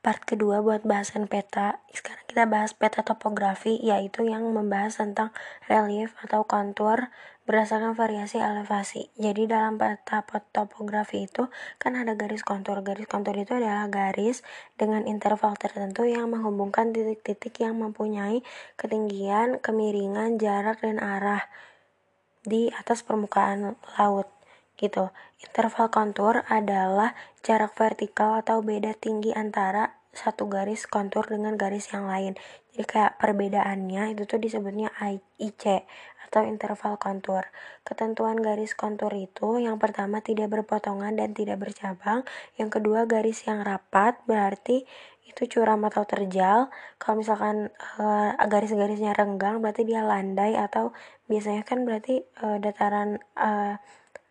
part kedua buat bahasan peta. Sekarang kita bahas peta topografi, yaitu yang membahas tentang relief atau kontur berdasarkan variasi elevasi. Jadi dalam peta topografi itu kan ada garis kontur. Garis kontur itu adalah garis dengan interval tertentu yang menghubungkan titik-titik yang mempunyai ketinggian, kemiringan, jarak, dan arah di atas permukaan laut gitu. Interval kontur adalah jarak vertikal atau beda tinggi antara satu garis kontur dengan garis yang lain. Jadi kayak perbedaannya itu tuh disebutnya IC atau interval kontur. Ketentuan garis kontur itu yang pertama tidak berpotongan dan tidak bercabang. Yang kedua garis yang rapat berarti itu curam atau terjal. Kalau misalkan uh, garis-garisnya renggang berarti dia landai atau biasanya kan berarti uh, dataran uh,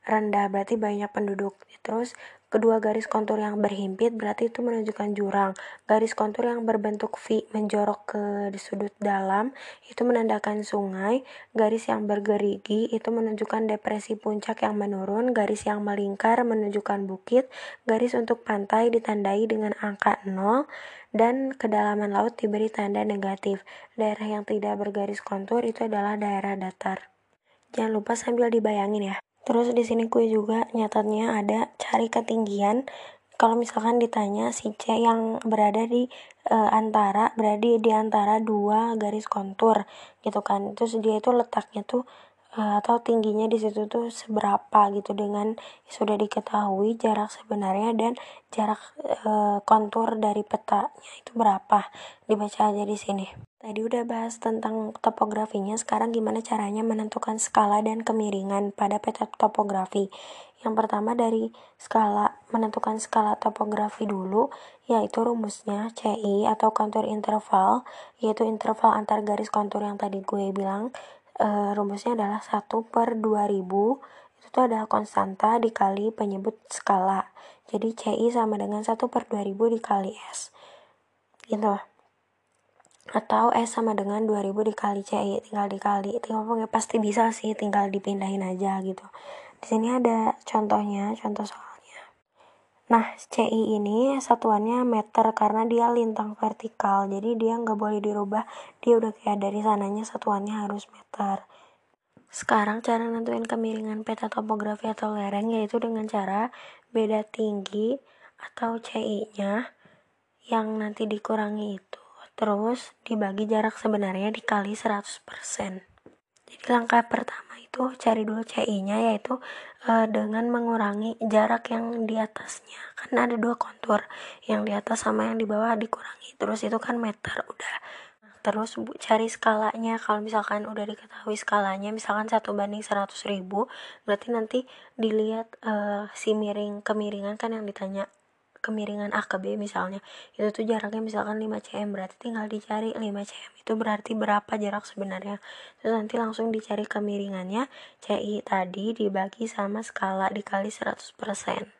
rendah berarti banyak penduduk. Terus kedua garis kontur yang berhimpit berarti itu menunjukkan jurang. Garis kontur yang berbentuk V menjorok ke sudut dalam itu menandakan sungai. Garis yang bergerigi itu menunjukkan depresi puncak yang menurun. Garis yang melingkar menunjukkan bukit. Garis untuk pantai ditandai dengan angka 0 dan kedalaman laut diberi tanda negatif. Daerah yang tidak bergaris kontur itu adalah daerah datar. Jangan lupa sambil dibayangin ya. Terus di sini gue juga nyatatnya ada cari ketinggian. Kalau misalkan ditanya si C yang berada di e, antara berada di antara dua garis kontur gitu kan. Terus dia itu letaknya tuh e, atau tingginya di situ tuh seberapa gitu dengan sudah diketahui jarak sebenarnya dan jarak e, kontur dari petanya itu berapa. Dibaca aja di sini. Tadi udah bahas tentang topografinya, sekarang gimana caranya menentukan skala dan kemiringan pada peta topografi. Yang pertama dari skala, menentukan skala topografi dulu, yaitu rumusnya CI atau kontur interval, yaitu interval antar garis kontur yang tadi gue bilang. E, rumusnya adalah 1 per 2000, itu tuh adalah konstanta dikali penyebut skala. Jadi CI sama dengan 1 per 2000 dikali S. Gitu atau S sama dengan 2000 dikali CI tinggal dikali. Tinggal pokoknya pasti bisa sih tinggal dipindahin aja gitu. Di sini ada contohnya contoh soalnya. Nah CI ini satuannya meter karena dia lintang vertikal. Jadi dia nggak boleh dirubah. Dia udah kayak dari sananya satuannya harus meter. Sekarang cara nentuin kemiringan peta topografi atau lereng yaitu dengan cara beda tinggi atau CI nya yang nanti dikurangi itu Terus dibagi jarak sebenarnya dikali 100%. Jadi langkah pertama itu cari dulu CI-nya yaitu e, dengan mengurangi jarak yang di atasnya. Karena ada dua kontur, yang di atas sama yang di bawah dikurangi. Terus itu kan meter udah. Terus bu, cari skalanya. Kalau misalkan udah diketahui skalanya, misalkan satu banding 100 ribu, berarti nanti dilihat e, si miring kemiringan kan yang ditanya kemiringan A ke B misalnya itu tuh jaraknya misalkan 5 cm berarti tinggal dicari 5 cm itu berarti berapa jarak sebenarnya terus nanti langsung dicari kemiringannya CI tadi dibagi sama skala dikali 100%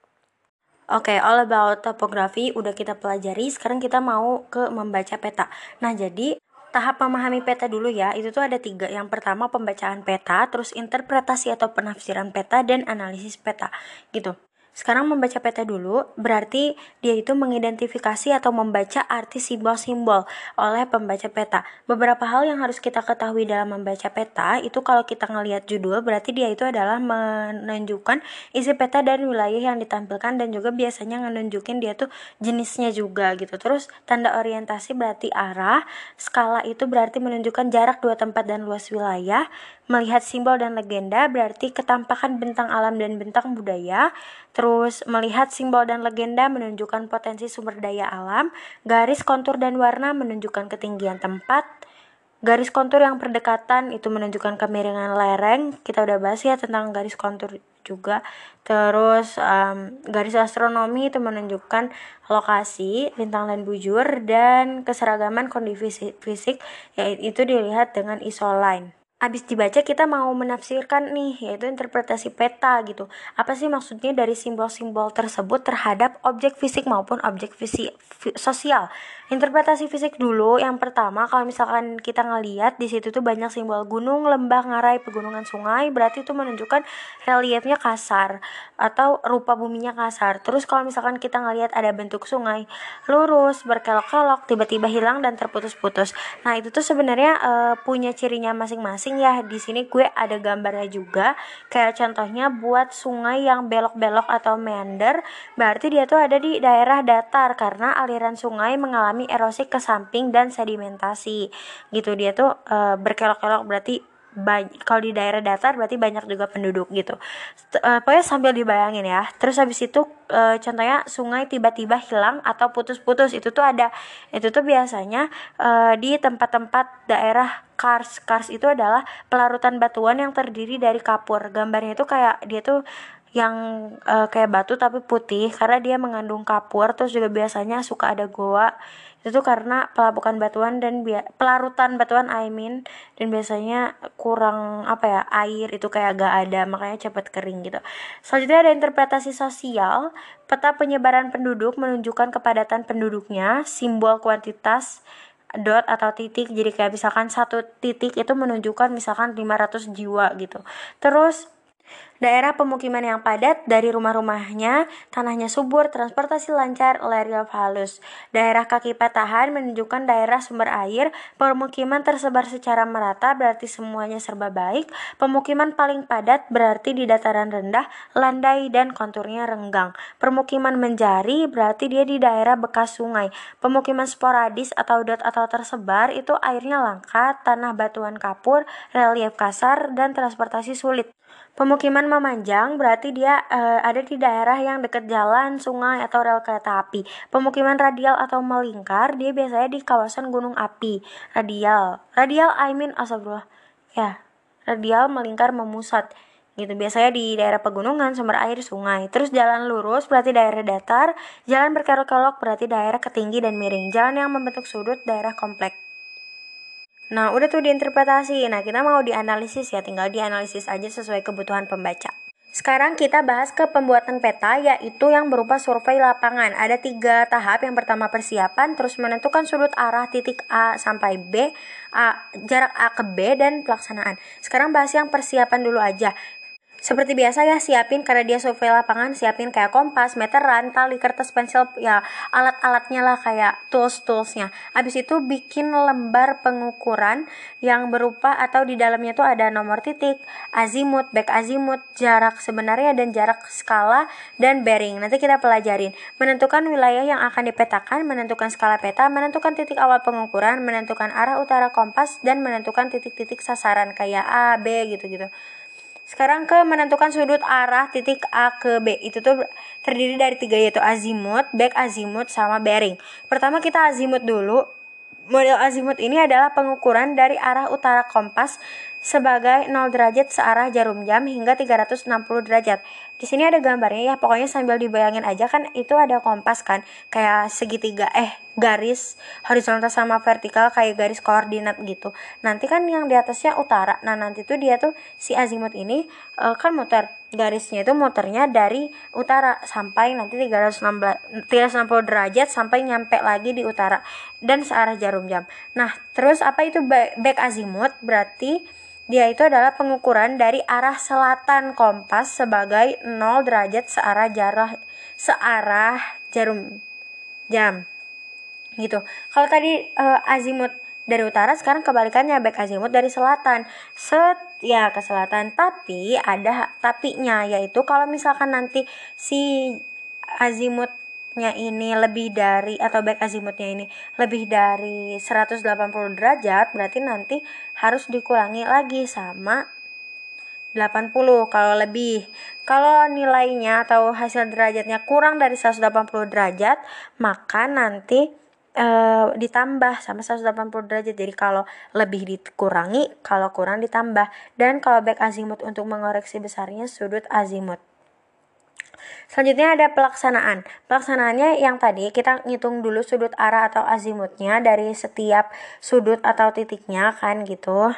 Oke, okay, all about topografi udah kita pelajari. Sekarang kita mau ke membaca peta. Nah, jadi tahap memahami peta dulu ya. Itu tuh ada tiga. Yang pertama pembacaan peta, terus interpretasi atau penafsiran peta, dan analisis peta. Gitu. Sekarang membaca peta dulu, berarti dia itu mengidentifikasi atau membaca arti simbol-simbol oleh pembaca peta. Beberapa hal yang harus kita ketahui dalam membaca peta itu kalau kita ngelihat judul berarti dia itu adalah menunjukkan isi peta dan wilayah yang ditampilkan dan juga biasanya menunjukin dia tuh jenisnya juga gitu. Terus tanda orientasi berarti arah, skala itu berarti menunjukkan jarak dua tempat dan luas wilayah, melihat simbol dan legenda berarti ketampakan bentang alam dan bentang budaya, terus melihat simbol dan legenda menunjukkan potensi sumber daya alam, garis kontur dan warna menunjukkan ketinggian tempat, garis kontur yang berdekatan itu menunjukkan kemiringan lereng, kita udah bahas ya tentang garis kontur juga, terus um, garis astronomi itu menunjukkan lokasi, bintang dan bujur, dan keseragaman kondisi fisik, yaitu dilihat dengan isoline. Abis dibaca kita mau menafsirkan nih yaitu interpretasi peta gitu. Apa sih maksudnya dari simbol-simbol tersebut terhadap objek fisik maupun objek fisik sosial? Interpretasi fisik dulu yang pertama kalau misalkan kita ngeliat di situ tuh banyak simbol gunung lembah ngarai pegunungan sungai berarti itu menunjukkan reliefnya kasar atau rupa buminya kasar. Terus kalau misalkan kita ngeliat ada bentuk sungai lurus berkelok-kelok tiba-tiba hilang dan terputus-putus. Nah itu tuh sebenarnya uh, punya cirinya masing-masing ya di sini gue ada gambarnya juga. Kayak contohnya buat sungai yang belok-belok atau meander berarti dia tuh ada di daerah datar karena aliran sungai mengalami erosi ke samping dan sedimentasi. Gitu dia tuh e, berkelok-kelok berarti kalau di daerah datar berarti banyak juga penduduk gitu. E, pokoknya sambil dibayangin ya. Terus habis itu e, contohnya sungai tiba-tiba hilang atau putus-putus itu tuh ada. Itu tuh biasanya e, di tempat-tempat daerah kars kars itu adalah pelarutan batuan yang terdiri dari kapur. Gambarnya itu kayak dia tuh yang uh, kayak batu tapi putih karena dia mengandung kapur. Terus juga biasanya suka ada goa. Itu tuh karena pelapukan batuan dan pelarutan batuan I mean dan biasanya kurang apa ya air itu kayak gak ada makanya cepat kering gitu. Selanjutnya ada interpretasi sosial. Peta penyebaran penduduk menunjukkan kepadatan penduduknya simbol kuantitas dot atau titik. Jadi kayak misalkan satu titik itu menunjukkan misalkan 500 jiwa gitu. Terus Daerah pemukiman yang padat dari rumah-rumahnya, tanahnya subur, transportasi lancar, relief halus. Daerah kaki patahan menunjukkan daerah sumber air, pemukiman tersebar secara merata berarti semuanya serba baik, pemukiman paling padat berarti di dataran rendah, landai dan konturnya renggang. Permukiman menjari berarti dia di daerah bekas sungai. Pemukiman sporadis atau dot atau tersebar itu airnya langka, tanah batuan kapur, relief kasar, dan transportasi sulit. Pemukiman memanjang berarti dia uh, ada di daerah yang dekat jalan, sungai atau rel kereta api. Pemukiman radial atau melingkar dia biasanya di kawasan gunung api. Radial, radial I mean astagfirullah. Ya, radial melingkar memusat gitu biasanya di daerah pegunungan sumber air sungai terus jalan lurus berarti daerah datar jalan berkelok-kelok berarti daerah ketinggi dan miring jalan yang membentuk sudut daerah kompleks Nah, udah tuh diinterpretasi. Nah, kita mau dianalisis ya, tinggal dianalisis aja sesuai kebutuhan pembaca. Sekarang kita bahas ke pembuatan peta yaitu yang berupa survei lapangan. Ada tiga tahap. Yang pertama persiapan, terus menentukan sudut arah titik A sampai B, A, jarak A ke B, dan pelaksanaan. Sekarang bahas yang persiapan dulu aja. Seperti biasa ya siapin karena dia survei lapangan siapin kayak kompas, meteran, tali, kertas, pensil ya alat-alatnya lah kayak tools-toolsnya. Abis itu bikin lembar pengukuran yang berupa atau di dalamnya tuh ada nomor titik, azimut, back azimut, jarak sebenarnya dan jarak skala dan bearing. Nanti kita pelajarin. Menentukan wilayah yang akan dipetakan, menentukan skala peta, menentukan titik awal pengukuran, menentukan arah utara kompas dan menentukan titik-titik sasaran kayak A, B gitu-gitu. Sekarang ke menentukan sudut arah titik A ke B. Itu tuh terdiri dari tiga yaitu azimut, back azimut, sama bearing. Pertama kita azimut dulu. Model azimut ini adalah pengukuran dari arah utara kompas sebagai 0 derajat searah jarum jam hingga 360 derajat. Di sini ada gambarnya ya, pokoknya sambil dibayangin aja kan itu ada kompas kan, kayak segitiga eh garis horizontal sama vertikal kayak garis koordinat gitu. Nanti kan yang di atasnya utara. Nah, nanti tuh dia tuh si azimut ini uh, kan muter. Garisnya itu muternya dari utara sampai nanti 360 360 derajat sampai nyampe lagi di utara dan searah jarum jam. Nah, terus apa itu back azimut? Berarti dia itu adalah pengukuran dari arah selatan kompas sebagai 0 derajat searah jarah searah jarum jam. Gitu. Kalau tadi uh, azimut dari utara sekarang kebalikannya back azimut dari selatan. Set ya ke selatan, tapi ada tapinya yaitu kalau misalkan nanti si azimut azimutnya ini lebih dari atau back azimutnya ini lebih dari 180 derajat berarti nanti harus dikurangi lagi sama 80 kalau lebih. Kalau nilainya atau hasil derajatnya kurang dari 180 derajat maka nanti e, ditambah sama 180 derajat. Jadi kalau lebih dikurangi kalau kurang ditambah. Dan kalau back azimut untuk mengoreksi besarnya sudut azimut Selanjutnya ada pelaksanaan. Pelaksanaannya yang tadi kita ngitung dulu sudut arah atau azimutnya dari setiap sudut atau titiknya kan gitu.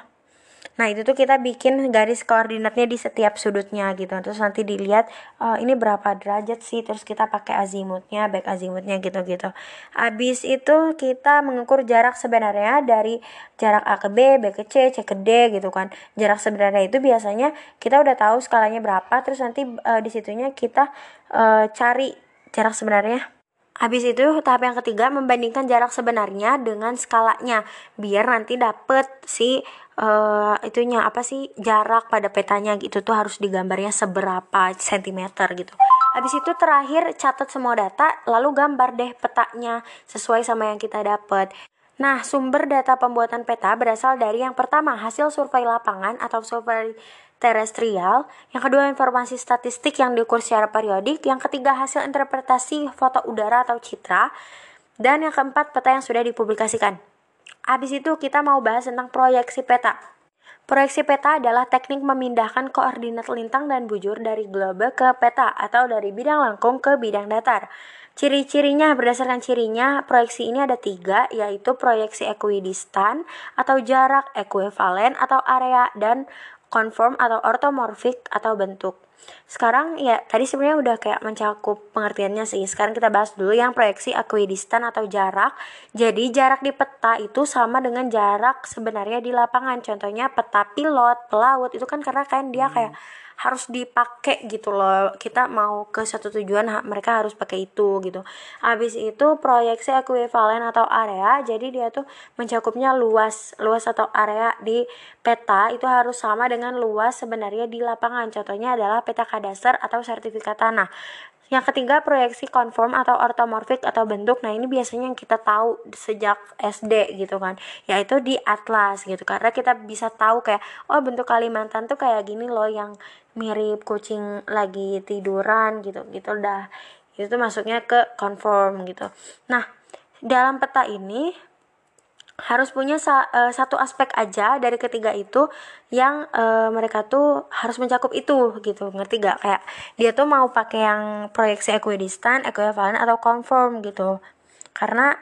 Nah itu tuh kita bikin garis koordinatnya di setiap sudutnya gitu. Terus nanti dilihat oh, ini berapa derajat sih. Terus kita pakai azimutnya, back azimutnya gitu-gitu. Abis itu kita mengukur jarak sebenarnya dari jarak A ke B, B ke C, C ke D gitu kan. Jarak sebenarnya itu biasanya kita udah tahu skalanya berapa. Terus nanti uh, di situnya kita uh, cari jarak sebenarnya Habis itu tahap yang ketiga membandingkan jarak sebenarnya dengan skalanya biar nanti dapet si uh, itunya apa sih jarak pada petanya gitu tuh harus digambarnya seberapa sentimeter gitu. Habis itu terakhir catat semua data lalu gambar deh petanya sesuai sama yang kita dapat. Nah, sumber data pembuatan peta berasal dari yang pertama hasil survei lapangan atau survei terestrial, yang kedua informasi statistik yang diukur secara periodik, yang ketiga hasil interpretasi foto udara atau citra, dan yang keempat peta yang sudah dipublikasikan. Habis itu kita mau bahas tentang proyeksi peta. Proyeksi peta adalah teknik memindahkan koordinat lintang dan bujur dari globe ke peta atau dari bidang langkung ke bidang datar. Ciri-cirinya berdasarkan cirinya proyeksi ini ada tiga yaitu proyeksi equidistan atau jarak ekuivalen atau area dan conform atau ortomorfik atau bentuk. Sekarang ya tadi sebenarnya udah kayak mencakup pengertiannya sih. Sekarang kita bahas dulu yang proyeksi equidistan atau jarak. Jadi jarak di peta itu sama dengan jarak sebenarnya di lapangan. Contohnya peta pilot, pelaut itu kan karena kan dia kayak hmm harus dipakai gitu loh. Kita mau ke satu tujuan mereka harus pakai itu gitu. Habis itu proyeksi ekuivalen atau area jadi dia tuh mencakupnya luas luas atau area di peta itu harus sama dengan luas sebenarnya di lapangan. Contohnya adalah peta kadaster atau sertifikat tanah yang ketiga, proyeksi konform atau ortomorfik atau bentuk. Nah, ini biasanya yang kita tahu sejak SD gitu kan. Yaitu di atlas gitu. Karena kita bisa tahu kayak oh bentuk Kalimantan tuh kayak gini loh yang mirip kucing lagi tiduran gitu. Gitu dah. Itu masuknya ke konform gitu. Nah, dalam peta ini harus punya sa uh, satu aspek aja dari ketiga itu yang uh, mereka tuh harus mencakup itu gitu ngerti gak kayak dia tuh mau pakai yang proyeksi equidistant, equivalent atau conform gitu karena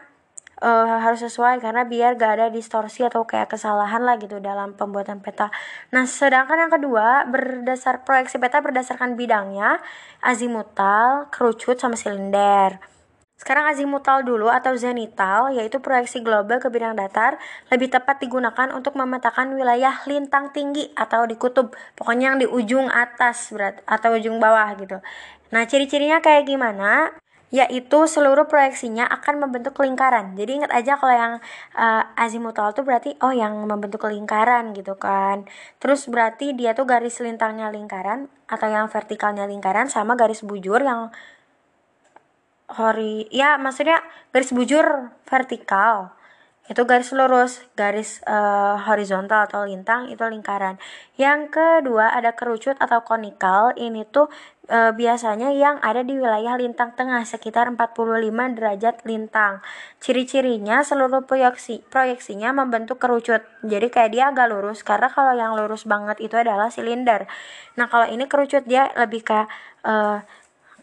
uh, harus sesuai karena biar gak ada distorsi atau kayak kesalahan lah gitu dalam pembuatan peta. Nah, sedangkan yang kedua berdasar proyeksi peta berdasarkan bidangnya azimutal, kerucut sama silinder. Sekarang azimutal dulu atau zenital yaitu proyeksi global ke bidang datar lebih tepat digunakan untuk memetakan wilayah lintang tinggi atau di kutub. Pokoknya yang di ujung atas berat atau ujung bawah gitu. Nah, ciri-cirinya kayak gimana? yaitu seluruh proyeksinya akan membentuk lingkaran. Jadi ingat aja kalau yang uh, azimutal tuh berarti oh yang membentuk lingkaran gitu kan. Terus berarti dia tuh garis lintangnya lingkaran atau yang vertikalnya lingkaran sama garis bujur yang hori. Ya maksudnya garis bujur vertikal. Itu garis lurus garis uh, horizontal atau lintang itu lingkaran. Yang kedua ada kerucut atau konikal. Ini tuh uh, biasanya yang ada di wilayah lintang tengah sekitar 45 derajat lintang. Ciri-cirinya seluruh proyeksi proyeksinya membentuk kerucut. Jadi kayak dia agak lurus karena kalau yang lurus banget itu adalah silinder. Nah kalau ini kerucut dia lebih kayak uh,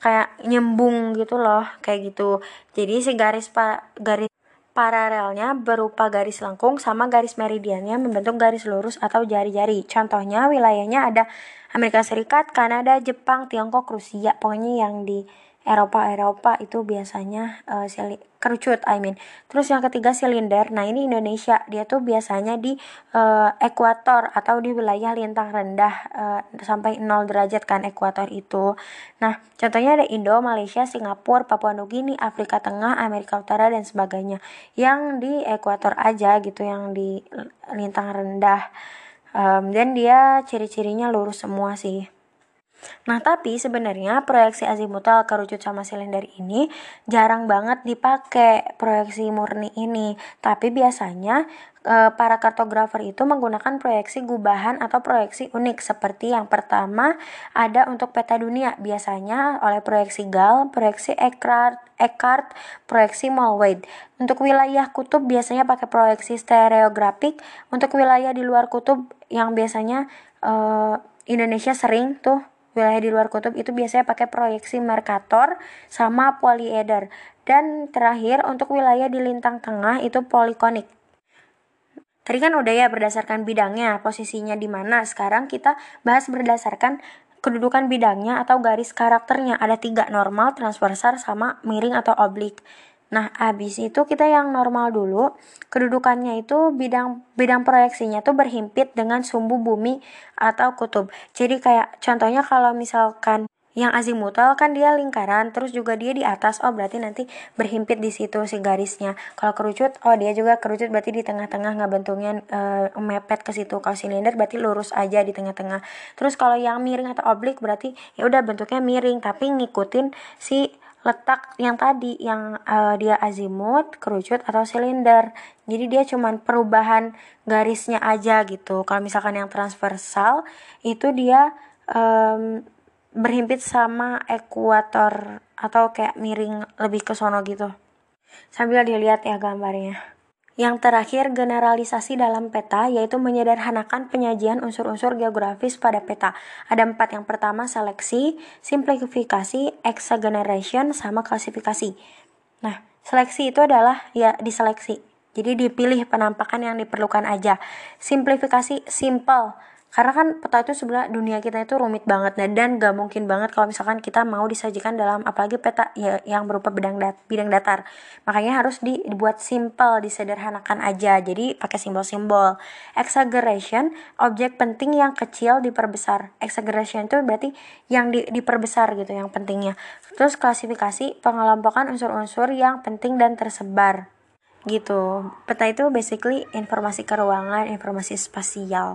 kayak nyembung gitu loh kayak gitu jadi si garis pa garis paralelnya berupa garis lengkung sama garis meridiannya membentuk garis lurus atau jari-jari. Contohnya wilayahnya ada Amerika Serikat, Kanada, Jepang, Tiongkok, Rusia. Pokoknya yang di Eropa Eropa itu biasanya uh, sili kerucut I mean. Terus yang ketiga silinder. Nah ini Indonesia. Dia tuh biasanya di uh, ekuator atau di wilayah lintang rendah uh, sampai 0 derajat kan ekuator itu. Nah contohnya ada Indo Malaysia Singapura Papua Nugini Afrika Tengah Amerika Utara dan sebagainya. Yang di ekuator aja gitu yang di lintang rendah. Um, dan dia ciri-cirinya lurus semua sih Nah, tapi sebenarnya proyeksi azimutal kerucut sama silinder ini jarang banget dipakai proyeksi murni ini. Tapi biasanya e, para kartografer itu menggunakan proyeksi gubahan atau proyeksi unik seperti yang pertama ada untuk peta dunia biasanya oleh proyeksi Gall, proyeksi Eckhart, Eckhart proyeksi Mulwade. Untuk wilayah kutub biasanya pakai proyeksi stereografik. Untuk wilayah di luar kutub yang biasanya e, Indonesia sering tuh wilayah di luar kutub itu biasanya pakai proyeksi Mercator sama polyeder. Dan terakhir untuk wilayah di lintang tengah itu polikonik. Tadi kan udah ya berdasarkan bidangnya, posisinya di mana. Sekarang kita bahas berdasarkan kedudukan bidangnya atau garis karakternya. Ada tiga, normal, transversal, sama miring atau oblik. Nah, abis itu kita yang normal dulu. Kedudukannya itu bidang bidang proyeksinya tuh berhimpit dengan sumbu bumi atau kutub. Jadi kayak contohnya kalau misalkan yang azimutal kan dia lingkaran terus juga dia di atas oh berarti nanti berhimpit di situ si garisnya kalau kerucut oh dia juga kerucut berarti di tengah-tengah nggak bentuknya e, mepet ke situ kalau silinder berarti lurus aja di tengah-tengah terus kalau yang miring atau oblik berarti ya udah bentuknya miring tapi ngikutin si letak yang tadi yang uh, dia azimut, kerucut atau silinder. Jadi dia cuman perubahan garisnya aja gitu. Kalau misalkan yang transversal itu dia um, berhimpit sama ekuator atau kayak miring lebih ke sono gitu. Sambil dilihat ya gambarnya. Yang terakhir, generalisasi dalam peta, yaitu menyederhanakan penyajian unsur-unsur geografis pada peta. Ada empat. Yang pertama, seleksi, simplifikasi, exageneration, sama klasifikasi. Nah, seleksi itu adalah ya diseleksi. Jadi dipilih penampakan yang diperlukan aja. Simplifikasi, simple karena kan peta itu sebenarnya dunia kita itu rumit banget dan, dan gak mungkin banget kalau misalkan kita mau disajikan dalam apalagi peta ya, yang berupa bidang dat bidang datar. Makanya harus dibuat simple disederhanakan aja. Jadi pakai simbol-simbol. Exaggeration objek penting yang kecil diperbesar. Exaggeration itu berarti yang di, diperbesar gitu yang pentingnya. Terus klasifikasi pengelompokan unsur-unsur yang penting dan tersebar. Gitu. Peta itu basically informasi keuangan informasi spasial